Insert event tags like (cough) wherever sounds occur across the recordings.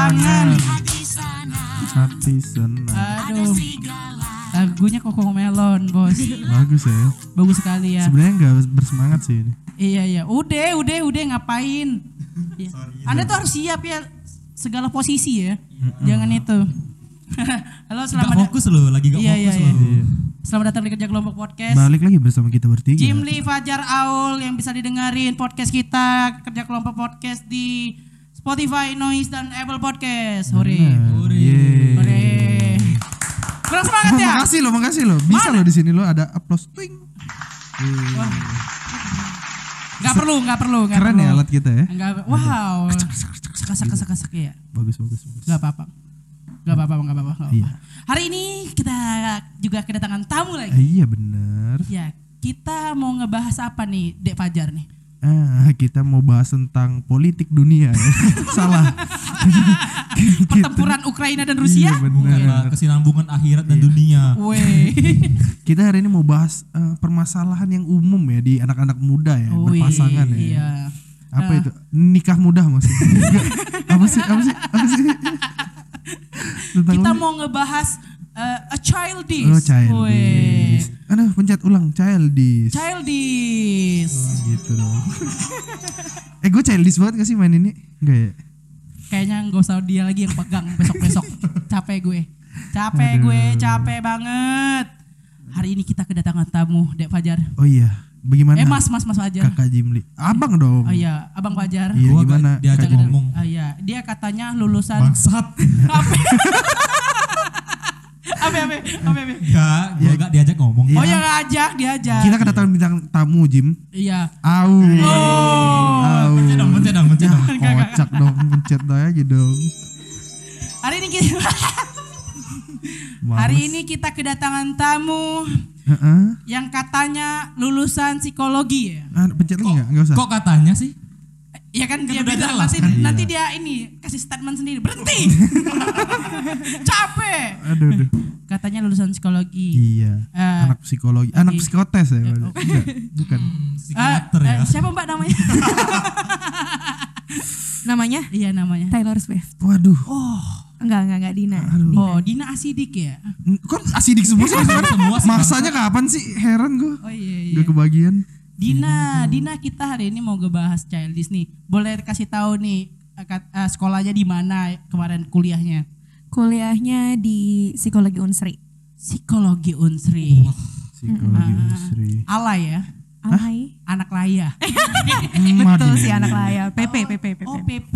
kangen. Hati senang. Aduh. Lagunya Koko Melon, Bos. Bagus ya. Bagus sekali ya. Sebenarnya nggak bersemangat sih ini. Iya iya. Udah, udah, udah ngapain? (laughs) Iya. Anda tuh harus siap ya segala posisi ya. Jangan itu. (laughs) Halo, Gak selamat fokus loh, lagi gak Iya, fokus iya, loh. Iya. Selamat datang di kerja kelompok podcast. Balik lagi bersama kita bertiga. Jimli Fajar Aul yang bisa didengarin podcast kita kerja kelompok podcast di Spotify, Noise dan Apple Podcast. Hore. Yeay. Hore. Kurang semangat ya? makasih lo, makasih lo. Bisa lo di sini lo ada applause. Twing. Gak perlu, gak perlu, gak Keren perlu. ya alat kita ya. Enggak, wow. Sekasak ya. Bagus, bagus, bagus. Gak apa-apa. Gak apa-apa, gak apa-apa. Iya. Hari ini kita juga kedatangan tamu Ah, lagi. iya bener. Ya, kita mau ngebahas apa nih, Dek Fajar nih? Ah, kita mau bahas tentang politik dunia. ya. (laughs) Salah. (laughs) Pertempuran Ukraina dan Rusia? Iya benar. Karena kesinambungan akhirat dan dunia. Weh. (laughs) Kita hari ini mau bahas eh, permasalahan yang umum ya di anak-anak muda ya, Wih, berpasangan ya. Iya. Apa itu? Nikah muda maksudnya. Apa sih? Apa sih? Apa sih? Tentang Kita mau ngebahas uh, a childish. Oh, childish. Aduh, pencet ulang childish. Childish. gitu dong. (laughs) eh, gue childish banget gak sih main ini? Enggak ya? Kayaknya nggak usah dia lagi yang pegang besok-besok. capek gue. Capek gue, capek banget. Hari ini kita kedatangan tamu, Dek Fajar. Oh iya, bagaimana? Eh, Mas, Mas, Mas Fajar. Kakak Jimli. Abang dong. Oh iya, Abang Fajar. Iya, gimana? gak diajak Kak- ngomong. Oh iya, dia katanya lulusan Bangsat. (laughs) apa? Apa apa apa apa? Gak, gue gak diajak ngomong. Oh ya ngajak, diajak. Kita kedatangan bintang tamu, Jim. Iya. Au. Au. Pencet dong, pencet dong, pencet dong. Kocak dong, pencet aja dong. Hari ini kita. Hari ini kita kedatangan tamu Heeh. yang katanya lulusan psikologi ya. Ah, pencet lagi enggak? Enggak usah. Kok katanya sih? Iya kan, dia udah bilang nanti, kan? nanti dia ini kasih statement sendiri berhenti. (laughs) (laughs) Capek. Aduh, aduh. Katanya lulusan psikologi. Iya. Eh, Anak psikologi, anak iya. psikotes ya. Enggak, bukan. eh, Psikiater eh, ya. siapa Mbak namanya? (laughs) Namanya iya namanya. Taylor Swift. Waduh. Enggak, enggak, enggak Dina. Aduh. Oh, Dina Asidik ya. Kok asidik semua sih? Semua sih, Masanya kapan sih? Heran gue. Oh iya iya. Gak kebagian. Dina, Dina kita hari ini mau ngebahas childish nih. Boleh kasih tahu nih eh, kat- eh, sekolahnya di mana kemarin kuliahnya? Kuliahnya di Psikologi Unsri. Psikologi Unsri. Psikologi Unsri. Alay ya, Alay. anak laya. (laughs) Betul sih anak laya. PP, PP, PP. Oh PP,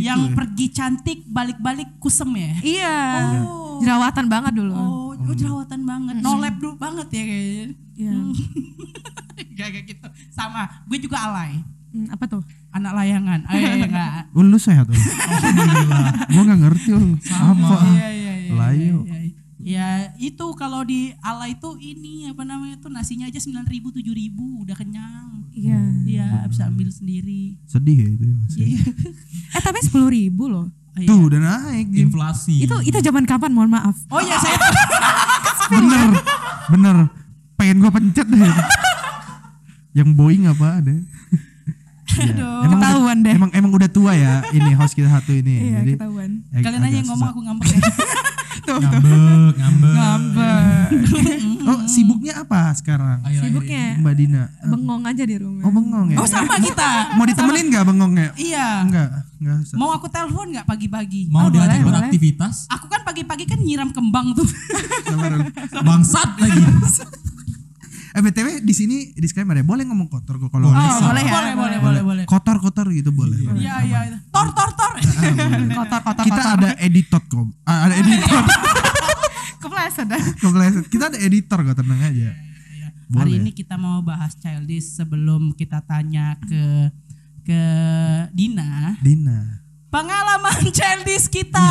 yang pergi cantik balik-balik kusem ya? Iya. Oh. Jerawatan banget dulu. Oh, oh jerawatan banget, no lab dulu banget ya kayaknya. Iya. (laughs) Gak (laughs) kayak gitu. Sama, gue juga alay. Hmm, apa tuh? Anak layangan. (laughs) Eh, enggak. Oh, lu sehat. Alhamdulillah. Gue gak ngerti ul. Apa? Iya, iya, iya. Layu. iya, iya. Ya itu kalau di ala itu ini apa namanya tuh nasinya aja sembilan ribu tujuh ribu udah kenyang. Iya. Dia bisa ambil sendiri. Sedih ya itu. ya, Mas. Iya. Eh tapi sepuluh ribu loh. Iya. Tuh udah naik. Inflasi. Itu itu zaman kapan? Mohon maaf. Oh ya saya Bener. Bener. Pengen gue pencet deh. Yang Boeing apa ada? (laughs) Iya. Aduh. Emang Ketahuan udah, deh. Emang emang udah tua ya ini host kita satu ini. Iya, Jadi ketahuan. ag- kalian aja yang ngomong susah. aku ngambek ya. (laughs) ngambek, ngambek. Ngambek. Oh sibuknya apa sekarang? Ini. Sibuknya Mbak Dina. bengong aja di rumah. Oh bengong ya? Oh sama kita. Mau ditemenin gak bengongnya? Iya. Enggak, enggak usah. Mau aku telepon nggak pagi-pagi? Mau Oh, diajak beraktivitas? Aku kan pagi-pagi kan nyiram kembang tuh. Bangsat lagi. Eh BTW di sini disclaimer ya, boleh ngomong kotor kok kalau Oh, nggak boleh ya? boleh, boleh, boleh, boleh. Kotor-kotor gitu boleh. boleh. Iya, iya. Tor, tor, tor. Kotor, kotor, Kita kotor. ada editor kok. Ah, ada editor. (laughs) Kepleset dah. Kepleset. Kita ada editor kok, tenang aja. Hari Boleh. ini kita mau bahas childish sebelum kita tanya ke ke Dina. Dina. Pengalaman childish kita.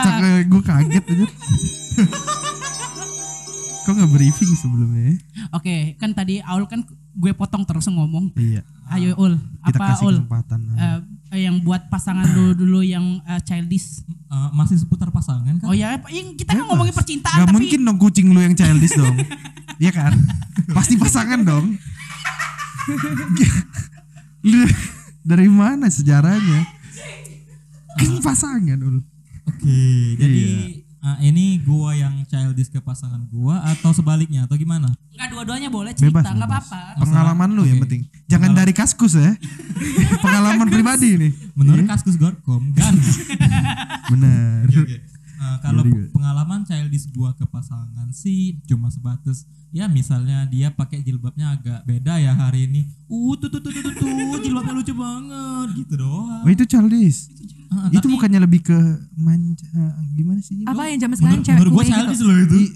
Kocak gue kaget aja. (laughs) Kok nggak briefing sebelumnya? ya? Oke, kan tadi Aul kan gue potong terus ngomong. Iya. Ayo Ul, Kita apa kasih Ul? kesempatan. Eh, eh, yang buat pasangan dulu dulu yang eh, childish. Eh, masih seputar pasangan kan? Oh ya, yang kita kan ngomongin percintaan Gak tapi mungkin dong kucing lu yang childish dong. Iya kan? Pasti pasangan dong. Lu dari mana sejarahnya? Kan pasangan ul. Oke, jadi Iya. Ah, ini gua yang childish ke pasangan gua atau sebaliknya atau gimana? Enggak dua-duanya boleh cerita, Bebas, enggak apa-apa. Pengalaman lu yang Oke. penting. Jangan dari kaskus ya. (laughs) Pengalaman pribadi nih. Menurut kaskus Gorkom kan. (laughs) Benar. Ah, kalau Very good. pengalaman childish gua ke pasangan sih cuma sebatas ya misalnya dia pakai jilbabnya agak beda ya hari ini. Uh tuh tuh tuh tuh, tuh, tuh (laughs) jilbabnya lucu banget gitu doang. Oh itu childish. Ah, Itu tapi bukannya lebih ke manja gimana sih? Apa yang zaman sekarang cewek menurut gua kue gitu? childish loh itu. I-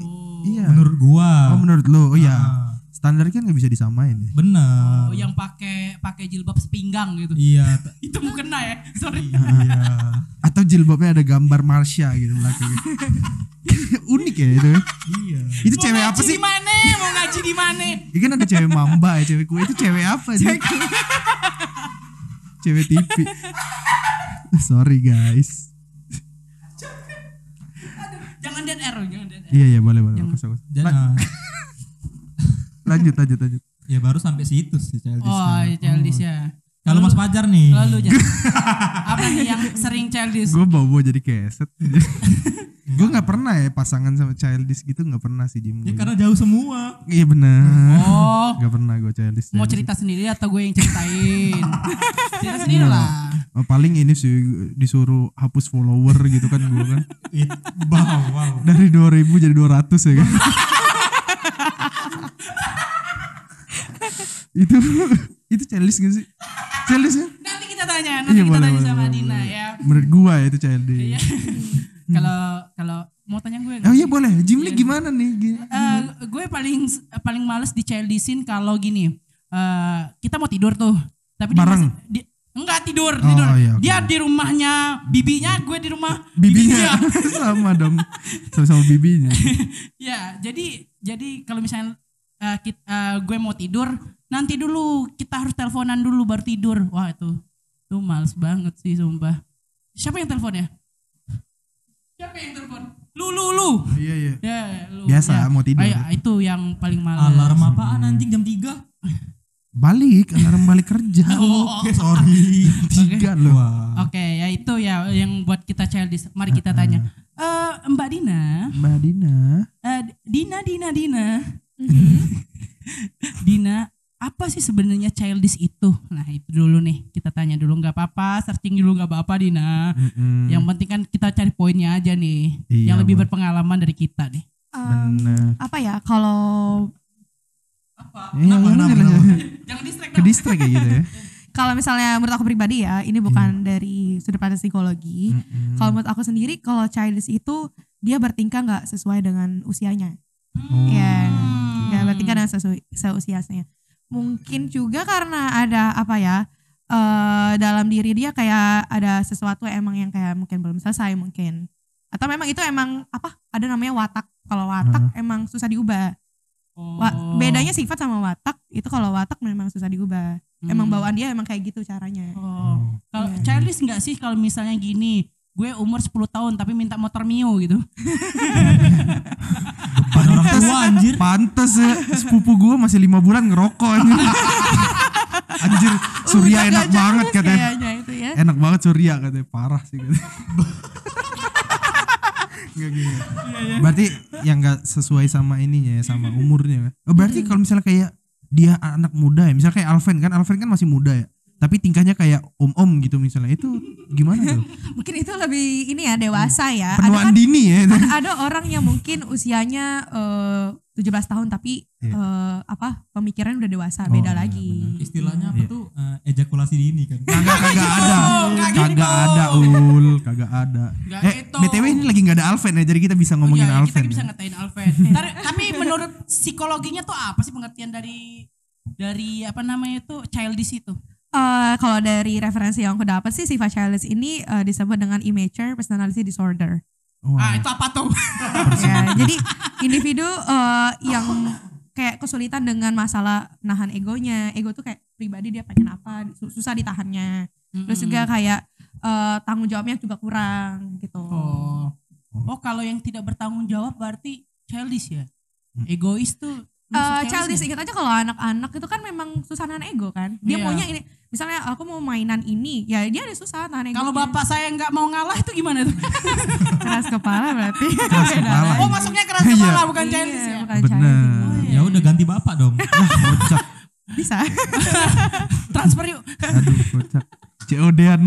iya. Menurut gua. Oh menurut lo, oh iya. Ah, Standar kan nggak bisa disamain ya. benar. Oh, yang pakai pakai jilbab sepinggang gitu. Iya, (laughs) Itu mukena ya. Sorry. iya. (laughs) Atau jilbabnya ada gambar Marsha gitu belakang. (laughs) Unik ya itu. Iya. Itu Mau cewek apa sih? Di mana? Mau ngaji di mana? Ini kan ada cewek mamba ya, cewek kue itu cewek apa sih? cewek TV. Sorry guys. Jangan dead air, jangan dead air. Iya iya boleh boleh. Yang- Bagus, (laughs) lanjut lanjut lanjut. ya baru sampai situ sih childish. Oh, iya, childish ya. Kalau Mas Fajar nih. Lalu. Apa nih yang sering childish? Gue bawa jadi keset. (laughs) gue nggak pernah ya pasangan sama childish gitu nggak pernah sih Jim. Ya karena jauh semua. Iya benar. Oh, Gak pernah gue childish. mau cerita sendiri atau gue yang ceritain? (laughs) cerita sendiri lah. Oh, paling ini sih disuruh hapus follower gitu kan gue kan. (laughs) Wow, wow. Dari 2000 jadi 200 ya kan. itu itu childish gak sih? Childish ya? Nanti kita tanya, nanti Iya, kita boleh, tanya boleh, sama boleh, Dina boleh. ya. Menurut gua ya itu childish. Iya. Kalau kalau mau tanya gue Oh iya boleh. Jim Lee gimana nih? Eh, gue paling paling males di childishin kalau gini. eh kita mau tidur tuh. Tapi dia Bareng? di- enggak tidur, Oh, tidur. iya, oke. Dia di rumahnya bibinya, gue di rumah Bibinya (laughs) sama dong. Sama-sama bibinya. (laughs) ya, jadi jadi kalau misalnya eh, kit- eh, gue mau tidur, nanti dulu kita harus teleponan dulu baru tidur. Wah, itu tuh males banget sih sumpah. Siapa yang teleponnya? Siapa yang telepon? Lu lu lu. Iya iya. Ya, lu. Biasa, ya. mau tidur. Ah, ya, itu yang paling males. Alarm apaan anjing jam 3? Balik, alarm balik kerja. (laughs) Oh, Oke, sorry. Tiga loh. Wah. Oke, ya itu ya yang buat kita childish. Mari kita tanya. Eh, Mbak Dina, Mbak Dina. eh, Dina, Dina, Dina. (laughs) Dina, apa sih sebenarnya childish itu? Nah itu dulu nih kita tanya dulu nggak apa-apa, searching dulu nggak apa-apa Dina. Mm-mm. Yang penting kan kita cari poinnya aja nih, Iya, yang lebih Bang. berpengalaman dari kita nih. Um, Bener. apa ya kalau Apa? Iya, Kenapa. (laughs) Jangan distract Ke dong. distract kayak gitu ya. (laughs) kalau misalnya menurut aku pribadi ya ini bukan dari sudut pandang psikologi Mm-mm. kalau menurut aku sendiri kalau childish itu dia bertingkah nggak sesuai dengan usianya Oh. ya Hmm. nggak bertingkah dengan sesuai seusianya mungkin juga karena ada apa ya eh dalam diri dia kayak ada sesuatu emang yang kayak mungkin belum selesai mungkin. Atau memang itu emang apa ada namanya watak. Kalau watak emang susah diubah. Wa- Oh. bedanya sifat sama watak itu kalau watak memang susah diubah. Emang Hmm. bawaan dia emang kayak gitu caranya. Oh, kalau Iya. childish nggak sih kalau misalnya gini, gue umur 10 tahun tapi minta motor Mio gitu. Depan orang tua anjir. Pantes ya, sepupu gue masih lima bulan ngerokok anjir. anjir, Surya Udah enak gak banget katanya. itu ya Enak banget Surya katanya, parah sih katanya. Nggak gitu. Berarti yang nggak sesuai sama ininya ya, sama umurnya. Oh, berarti kalau misalnya kayak dia anak muda ya, misalnya kayak Alven kan, Alven kan masih muda ya. Tapi tingkahnya kayak om-om gitu misalnya. Itu gimana tuh? (laughs) mungkin itu lebih ini ya dewasa ya ada Penuaan kan dini ya. ada, ada orang yang mungkin usianya eh, 17 tahun tapi Iya. eh, apa pemikiran udah dewasa Oh, beda iya, lagi Istilahnya apa Iya. tuh? eh, ejakulasi dini kan. Kagak kagak ada. nggak Kagak gitu. ada ul, kagak ada. Nggak Eh, gitu. BTW ini lagi nggak ada Alven ya, jadi kita bisa ngomongin Iya, Alven. kita bisa ya. ngatain Alven. (laughs) Tapi menurut psikologinya tuh apa sih pengertian dari dari apa namanya itu childish itu? Eh, kalau dari referensi yang aku dapat sih sifat childish ini eh, disebut dengan immature personality disorder Wah. Ah, itu apa tuh? (laughs) ya, jadi individu eh, yang kayak kesulitan dengan masalah nahan egonya ego tuh kayak pribadi dia pengen apa su- susah ditahannya terus juga kayak eh, tanggung jawabnya juga kurang gitu Oh. Oh, kalau yang tidak bertanggung jawab berarti childish ya? Hmm. Egois tuh Eh, childish ingat aja kalau anak-anak itu kan memang susah nahan ego kan. Dia Iya. maunya ini, misalnya aku mau mainan ini, ya dia ada susah nahan ego. Kalau bapak saya nggak mau ngalah itu gimana tuh? (laughs) keras kepala berarti. Keras (laughs) kepala. oh masuknya keras Iya. kepala bukan childish ya. Iya, bukan Bener. childish. Ya udah ganti bapak dong. (laughs) Kocak. Bisa. Transfer yuk. Aduh, kocak. COD-an.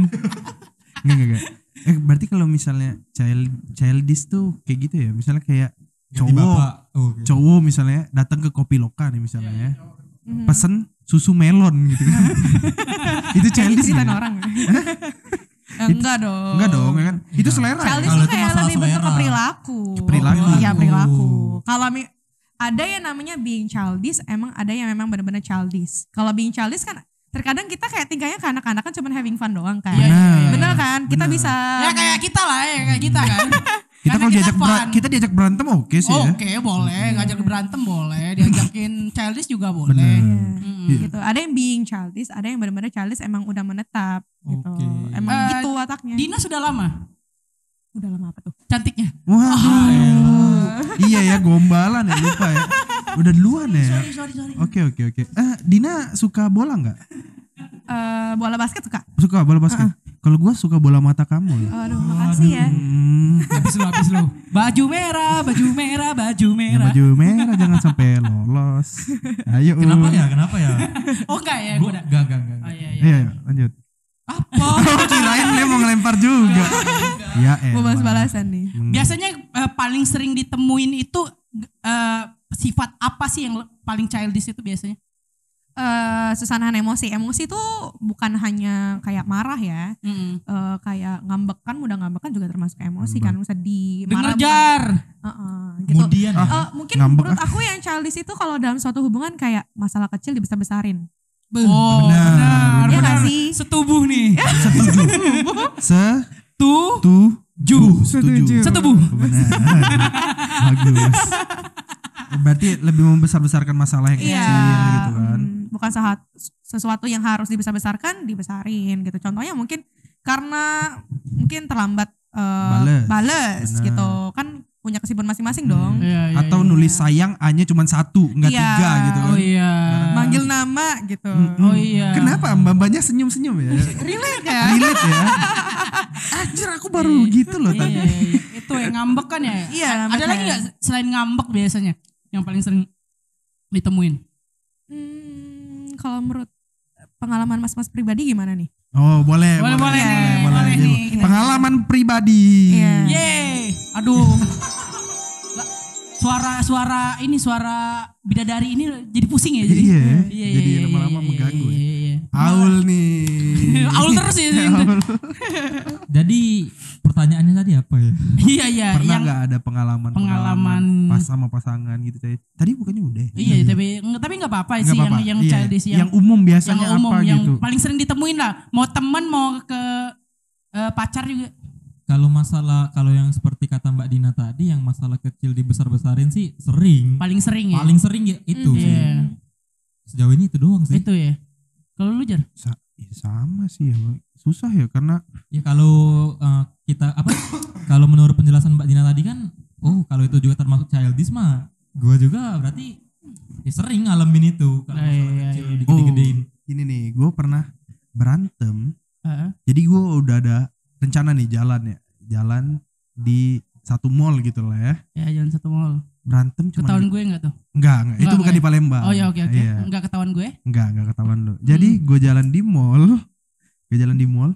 Enggak, enggak, enggak. Eh, berarti kalau misalnya child childish tuh kayak gitu ya. Misalnya kayak cowok. Oh, cowok misalnya datang ke kopi loka nih misalnya ya. Mhm. Pesen susu melon gitu kan. (laughs) itu childish cerita ya? orang. Eh, enggak dong. Enggak dong, ya kan? Itu Enggak. selera. ya? Childish Kalau tuh itu kayak lebih bentuk ke perilaku. Perilaku. Iya perilaku. Oh. Kalau mi- ada yang namanya being childish, emang ada yang memang benar-benar childish. Kalau being childish kan terkadang kita kayak tingkahnya ke anak-anak kan cuma having fun doang kan. Iya, iya, iya. Bener kan? Kita Bener. bisa Ya kayak kita lah ya kayak kita kan. (laughs) Kita kalau diajak bera- kita diajak berantem oke sih ya. Oke boleh ngajak berantem boleh diajakin (laughs) childish juga boleh. Bener. Mm. Iya. gitu. Ada yang being childish, ada yang benar-benar childish emang udah menetap gitu. Oke. Emang Eh, gitu wataknya. Dina sudah lama udah lama apa tuh? cantiknya. Waduh. (laughs) iya ya gombalan ya lupa ya. Udah duluan ya. Sorry sorry sorry. Oke oke oke. Eh Dina suka bola nggak? Eh, bola basket suka? Suka bola basket. Kalau gua suka bola mata kamu ya. Aduh, makasih ya. Hmm, Habis lu habis lu. Baju merah, baju merah, baju yang merah. baju merah jangan sampai lolos. Ayo. Kenapa ya? Kenapa ya? (laughs) Oh enggak ya, Gua gua udah. enggak enggak enggak. Oh iya iya. Iya, iya, lanjut. Apa? (laughs) Oh, kirain dia mau ngelempar juga. ya eh. Mau balas-balasan nih. Biasanya eh, paling sering ditemuin itu eh, sifat apa sih yang paling childish itu biasanya? Eh, susah nahan emosi. Emosi tuh bukan hanya kayak marah ya. Mm-mm. Eh, kayak ngambek kan mudah ngambek kan juga termasuk emosi Ngambek. kan sedih, marah. jar. Heeh, gitu. Kemudian ya. Eh, mungkin ngambek menurut aku yang childish itu kalau dalam suatu hubungan kayak masalah kecil dibesar-besarin. Oh, Benar, benar. Iya benar. gak sih? Setubuh nih. (laughs) Se Tuh. tu ju setuju. Setubuh. Benar. Bagus. Berarti lebih membesar-besarkan masalah yang Iya, kecil gitu kan. mm, bukan saat sesuatu yang harus dibesar-besarkan dibesarin gitu. Contohnya mungkin karena mungkin terlambat eh, Bales. bales gitu kan punya kesibukan masing-masing dong. Iya, iya, Atau iya. nulis sayang hanya cuma satu, enggak Iya. tiga gitu kan. Oh iya. Manggil nama gitu. Mm-mm. Oh iya. Kenapa mbak-mbaknya senyum-senyum ya? Relate ya? Relate ya. Anjir aku baru gitu loh Iya, tadi. iya, iya. Itu yang ngambek kan ya? Iya, Ada lagi nggak selain ngambek biasanya yang paling sering ditemuin? Hmm, kalau menurut pengalaman mas-mas pribadi gimana nih? Oh boleh, Boleh, boleh nih, boleh, boleh Iya, nih. Pengalaman pribadi. Iya. Yeay. Aduh. Suara suara ini suara bidadari ini jadi pusing ya jadi. Iya, Iya, jadi iya, lama-lama iya, mengganggu Iya, ya. iya, iya. Aul nih. (laughs) Aul terus ya. (laughs) Aul. Jadi pertanyaannya tadi apa ya? (laughs) Iya iya Pernah yang nggak ada pengalaman Pengalaman. pas sama pasangan gitu tadi? Tadi bukannya udah? ya? Iya, tapi tapi nggak apa-apa sih yang apa-apa. yang Iya, childish yang yang umum biasanya yang umum apa yang gitu? paling sering ditemuin lah. Mau teman mau ke eh, pacar juga. Kalau masalah kalau yang seperti kata Mbak Dina tadi yang masalah kecil dibesar-besarin sih sering. Paling sering ya. Paling sering ya itu sih. Iya. Sejauh ini itu doang sih. Itu ya. Kalau lu jar? Sa- ya sama sih ya. Susah ya karena Ya kalau eh, kita apa? kalau menurut penjelasan Mbak Dina tadi kan, oh kalau itu juga termasuk childish mah, gua juga berarti ya sering ngalamin itu kalau Ah, masalah iya, kecil iya. digede-gedein. ini nih gue pernah berantem. Heeh. Jadi gue udah ada rencana nih jalan ya, jalan di satu mall gitu lah ya. Ya jangan satu mall. Berantem cuma Ketahuan gue enggak tuh? enggak, enggak, itu bukan enggak di Palembang. Oh ya oke oke. Iya. Enggak ketahuan gue. Enggak, enggak ketahuan lo. Jadi Hmm. gue jalan di mall, gue jalan di mall.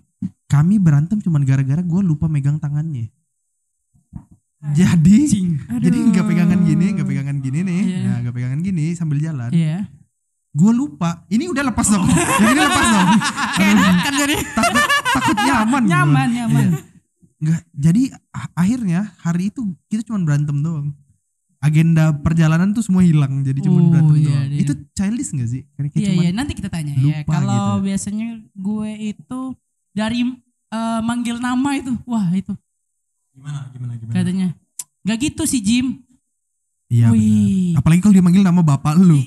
Kami berantem cuman gara-gara gue lupa megang tangannya. Jadi, jadi nggak pegangan gini, nggak pegangan gini nih, Iya. nah nggak pegangan gini sambil jalan. Iya. Gue lupa. Ini udah lepas dong. Yang (laughs) ini lepas dong. (laughs) Kan jadi takut, takut nyaman. gua. Nyaman nyaman. Iya. Nggak, jadi akhirnya hari itu kita cuma berantem doang. Agenda perjalanan tuh semua hilang, jadi cuma Oh, berantem iya, doang. iya. Itu childish gak sih? Karena kayak Iya cuman iya nanti kita tanya ya. Kalau gitu. biasanya gue itu dari eh, manggil nama itu, wah itu Gimana gimana gimana? katanya. Gak gitu sih Jim. Iya benar. Apalagi kalau dia manggil nama bapak lu.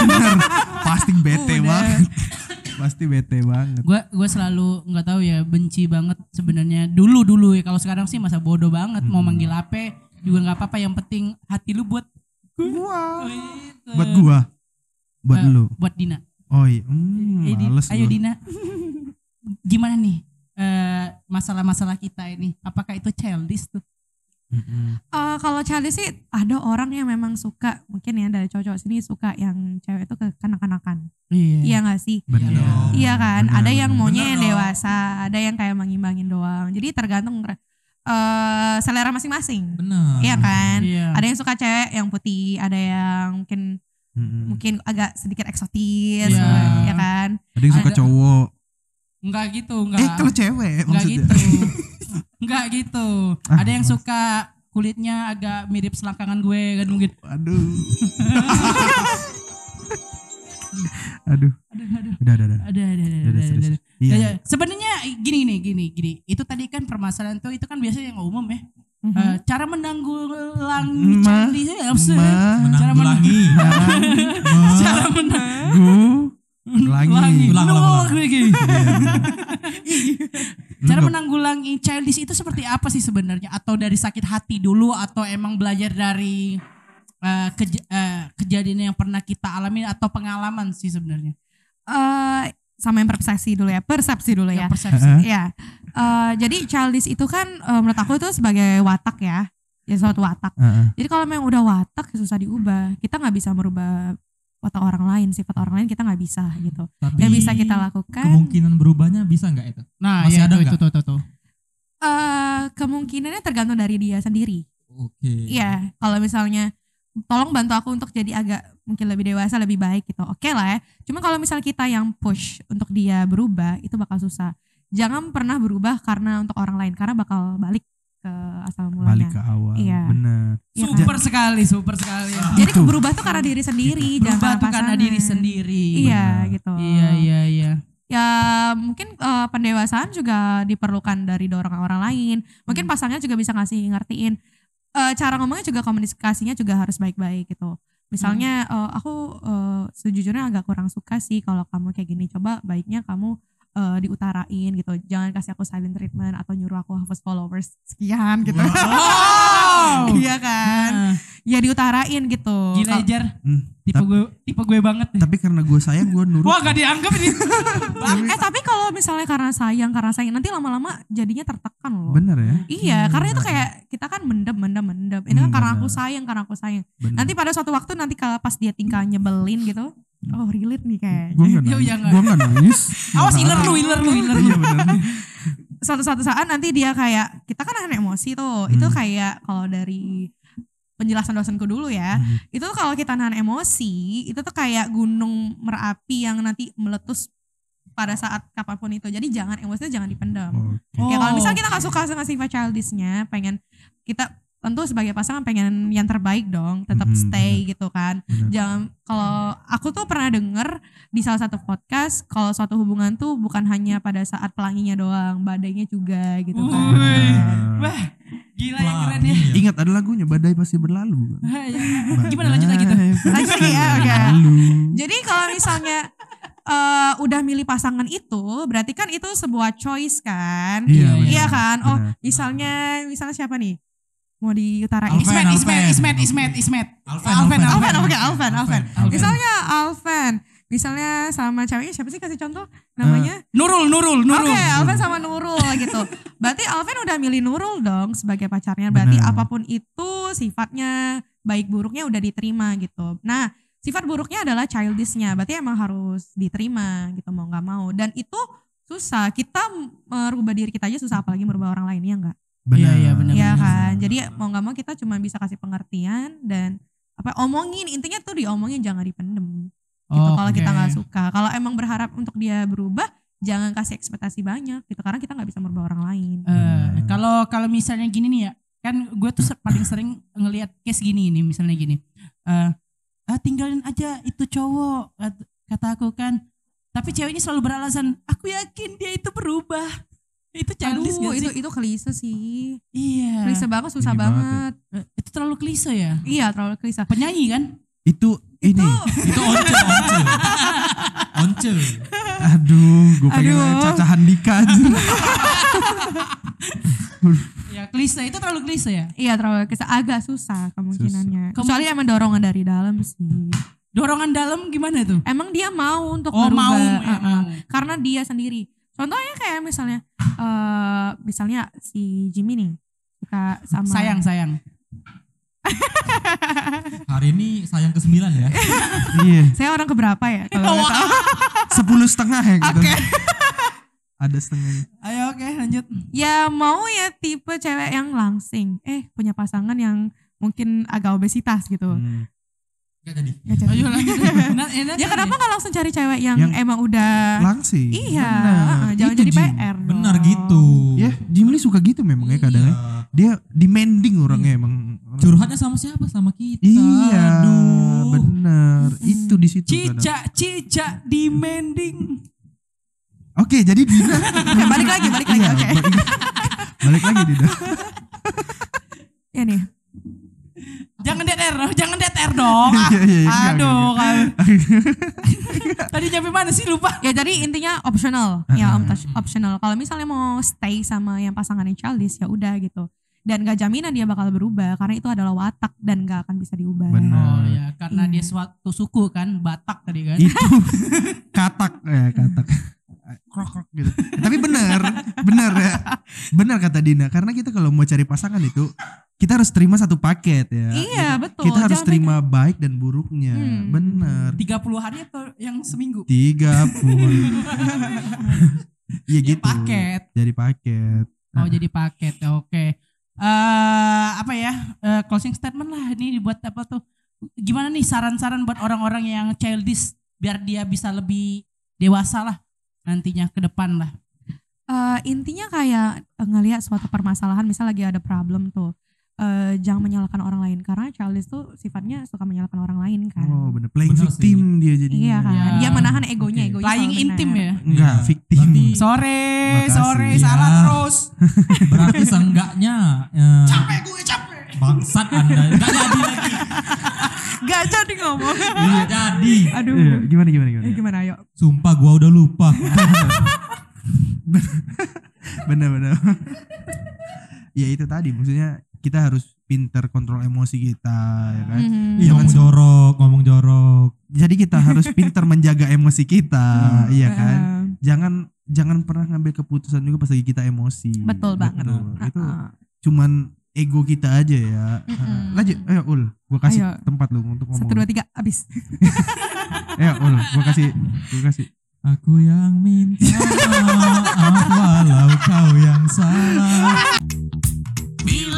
Bener. Pasti bete Udah. banget. Pasti bete banget. Gue gue selalu nggak tahu ya benci banget sebenarnya dulu dulu ya. Kalau sekarang sih masa bodoh banget mau Hmm. manggil apa juga nggak apa-apa. Yang penting hati lu buat Gua. Oh, itu. Buat gua. Buat Eh, lu. Buat Dina. Oh iya. Hmm, Eh, males ayo gua. Dina. Gimana nih eh, masalah-masalah kita ini? Apakah itu childish tuh? Mm-mm. Eh, kalau childish sih ada orang yang memang suka mungkin ya dari cowok-cowok sini suka yang cewek itu ke kanak-kanakan. Iya nggak sih? Bener. Iya kan, Bener, ada yang bener. maunya Bener yang dewasa, ada yang kayak mengimbangin doang. Jadi tergantung eh selera masing-masing. Benar. Iya kan? Iya. Ada yang suka cewek yang putih, ada yang mungkin Mm-mm. mungkin agak sedikit eksotis, Iya. ya kan? Ada yang suka Ada- cowok. Enggak gitu, enggak. Eh kalau cewek Enggak maksudnya. gitu. (laughs) Enggak gitu. Ah, Ada yang suka kulitnya agak mirip selangkangan gue kan mungkin. Aduh. (laughs) aduh. Aduh, aduh. Udah, udah, udah. Ada, ada, ada, Udah, ada, udah, serius. ada. Iya. Ya, Sebenarnya gini nih, gini, gini. Itu tadi kan permasalahan tuh itu kan biasanya yang umum ya. Eh, cara menanggulangi Ma, ya? Ma, Cara Menanggulangi. Cara menang gu, langi. Langi. Ulang, ulang, ulang. Nol lagi. Lu Cara menanggulangi childish itu seperti apa sih sebenarnya? Atau dari sakit hati dulu atau emang belajar dari eh, keja- eh, kejadian yang pernah kita alami atau pengalaman sih sebenarnya? Eh, sama yang persepsi dulu ya, persepsi dulu ya. Yang persepsi. Heeh. Iya. Eh, jadi childish itu kan eh, menurut aku itu sebagai watak ya. Ya suatu watak. Heeh. Jadi kalau memang udah watak ya susah diubah. Kita nggak bisa merubah watak orang lain, sifat orang lain kita nggak bisa gitu. Tapi Yang bisa kita lakukan kemungkinan berubahnya bisa nggak itu? Nah, Masih ya, ada itu tuh, tuh, tuh. eh kemungkinannya tergantung dari dia sendiri. Oke. Iya, kalau misalnya tolong bantu aku untuk jadi agak mungkin lebih dewasa, lebih baik gitu. Oke lah ya. Cuma kalau misal kita yang push untuk dia berubah, itu bakal susah. Jangan pernah berubah karena untuk orang lain, karena bakal balik ke asal mulanya. Balik ke awal. Iya. Bener. Iya kan? Super sekali, super sekali. Jadi Itu. berubah tuh karena diri sendiri, jangan Berubah tuh karena diri sendiri. Iya Benar. gitu. Iya, iya, iya. Ya mungkin eh, pendewasaan juga diperlukan dari dorongan orang lain. Mungkin Hmm. pasangannya juga bisa ngasih ngertiin. Eh, cara ngomongnya juga komunikasinya juga harus baik-baik gitu. Misalnya Hmm. eh, aku eh, sejujurnya agak kurang suka sih kalau kamu kayak gini. Coba baiknya kamu eh, diutarain gitu. Jangan kasih aku silent treatment atau nyuruh aku hapus followers sekian gitu. Wow. (laughs) Iya kan? Ya diutarain gitu. Gila Hmm. tipe gue tipe gue banget deh. Tapi karena gue sayang gue nurut. Wah gak dianggap ini. (laughs) eh tapi kalau misalnya karena sayang karena sayang nanti lama-lama jadinya tertekan loh. Bener ya. Iya, karena itu kayak kita kan mendem, mendem, mendem. Ini kan Hmm, karena aku benar. sayang, karena aku sayang. Bener. Nanti pada suatu waktu nanti kalau pas dia tingkah nyebelin gitu, oh relate nih kayaknya. gue gak Yo, nangis. ya nggak. Gue gak nangis. (laughs) Awas iler lu, iler lu, iler lu. Iya bener. Suatu suatu saat nanti dia kayak kita kan anak emosi tuh. Itu Hmm. kayak kalau dari penjelasan dosenku dulu ya, Hmm. itu tuh kalau kita nahan emosi, itu tuh kayak gunung merapi yang nanti meletus pada saat kapan pun itu. Jadi jangan emosinya jangan dipendam. Oke. Ya kalau Oh, misalnya kita nggak suka sama sifat childishnya, pengen kita tentu sebagai pasangan pengen yang terbaik dong, tetap Mhm, stay gitu kan. Bener. Jangan kalau aku tuh pernah denger di salah satu podcast kalau suatu hubungan tuh bukan hanya pada saat pelanginya doang, badainya juga gitu kan. Wih. Wah, gila yang keren ya. Pelangi Ingat ada lagunya badai pasti berlalu. (laughs) Gimana lanjut lagi tuh? Lanjut lagi ya, oke. Jadi kalau misalnya eh, udah milih pasangan itu, berarti kan itu sebuah choice kan? Iya, Iya, Iya bener. kan? Oh, Bener. misalnya misalnya siapa nih? Mau diutarain? Alvin, Ismet, Ismet, Alvin. Ismet, Ismet, Ismet. Alvin, Alvin, Alvan, oke Alvan, Alvan. Alvan. Misalnya Alvan, misalnya sama ceweknya siapa sih kasih contoh namanya? Nurul, Nurul, Nurul. Oke, Alvan sama Nurul gitu. Berarti Alvan udah milih Nurul dong sebagai pacarnya. Berarti Benar. apa pun itu sifatnya baik buruknya udah diterima gitu. Nah, sifat buruknya adalah childishnya. Berarti emang harus diterima gitu mau nggak mau. Dan itu susah. Kita merubah diri kita aja susah apalagi merubah orang lain ya enggak? Iya, iya, benar. Iya kan. Jadi mau nggak mau kita cuma bisa kasih pengertian dan apa omongin intinya tuh diomongin jangan dipendem gitu kalau kita nggak suka kalau emang berharap untuk dia berubah jangan kasih ekspektasi banyak gitu karena kita nggak bisa merubah orang lain Eh, kalau kalau misalnya gini nih ya, kan gue tuh paling sering ngelihat case gini nih, misalnya gini. Eh, ah, tinggalin aja itu cowok kat- kata aku kan. Tapi ceweknya selalu beralasan, aku yakin dia itu berubah. Itu childish Aduh, gak sih? itu itu klise sih Iya. klise banget susah Ini banget, banget Eh, Itu terlalu klise ya. iya terlalu klise Penyanyi kan? Itu ini. Itu once, once. Once. Aduh, gue pengen Aduh. Caca Handika aja. Ya klise itu terlalu klise ya. Iya terlalu kisah agak susah kemungkinannya. Susah. Kecuali emang dorongan dari dalam sih. Dorongan dalam gimana tuh? Emang dia mau untuk Oh, berubah, mau, ya, uh-uh. mau. karena dia sendiri. Contohnya kayak misalnya, eh misalnya si Jimmy nih suka sama Sayang, sayang. Hari ini sayang ke sembilan ya. Iya. Saya orang keberapa ya? Kalau. Sepuluh setengah ya gitu. Ada setengahnya. Ayo oke lanjut. ya mau ya tipe cewek yang langsing. Eh punya pasangan yang mungkin agak obesitas gitu. Hmm. Gak jadi. Ya, jadi- Ayo lanjut. (laughs) Nah, enak ya kan kenapa nggak langsung cari cewek yang, Yang emang udah Langsing. iya, Benar. uh-uh, jangan Itu, jadi Jim. PR. Benar dong. gitu. Ya, Jim Lee suka gitu memang ya kadang ya. Iya. Dia demanding orangnya emang. Curhatnya sama siapa? Sama kita. Iya, Aduh. bener. Itu di situ. kadang. Cica, cica demanding. Oke, jadi Dina. Oke, (laughs) balik lagi, balik lagi, Iya, oke. balik- Balik lagi Dina. (laughs) Ya nih. Jangan DTR, jangan DTR dong. Ah, Iya, iya, iya, Aduh, kan. (laughs) Tadi nyampe mana sih lupa? Ya jadi intinya optional, ya om optional. Kalau misalnya mau stay sama yang pasangannya childish ya udah gitu. Dan gak jaminan dia bakal berubah karena itu adalah watak dan gak akan bisa diubah. Benar. Oh ya, karena Iya. dia suatu suku kan, Batak tadi kan. itu (laughs) katak ya katak krok krok gitu tapi bener bener ya bener kata Dina karena kita kalau mau cari pasangan itu kita harus terima satu paket ya Iya, Gitu. betul. kita harus Jangan terima baik dan buruknya Hmm. bener 30 hari atau yang seminggu? tiga puluh (laughs) iya Ya, gitu paket. jadi paket Oh, jadi paket. Oke. Eh apa ya? Eh, closing statement lah ini dibuat apa tuh? Gimana nih saran-saran buat orang-orang yang childish biar dia bisa lebih dewasa lah nantinya ke depan lah. Eh, intinya kayak ngelihat suatu permasalahan, misal lagi ada problem tuh, eh, jangan menyalahkan orang lain karena childish tuh sifatnya suka menyalahkan orang lain kan. oh bener playing Bener victim dia jadinya Iya kan, Ya. dia menahan egonya, Oke. egonya Playing intim benar. ya. enggak Iya, victim berarti- Sore, Makasih. sore Iya. salah terus. (laughs) Berarti seenggaknya eh, Capek gue capek. bangsat anda. Gak jadi lagi. (laughs) Gak jadi ngomong. Gak jadi. Aduh. Iya, gimana gimana gimana Eh, gimana ayo? Sumpah gua udah lupa. (laughs) bener bener ya itu tadi maksudnya kita harus pinter kontrol emosi kita ya kan hmm. jangan ngomong jorok ngomong jorok jadi kita (laughs) harus pinter menjaga emosi kita hmm. iya kan mm-hmm. jangan jangan pernah ngambil keputusan juga pas lagi kita emosi betul, banget betul. Mm-hmm. itu cuman ego kita aja ya hmm. lanjut ayo ul gua kasih ayo. tempat lu untuk ngomong satu dua tiga abis (laughs) ayo ul gua kasih gua kasih Aku yang minta apa walau kau yang salah. (laughs)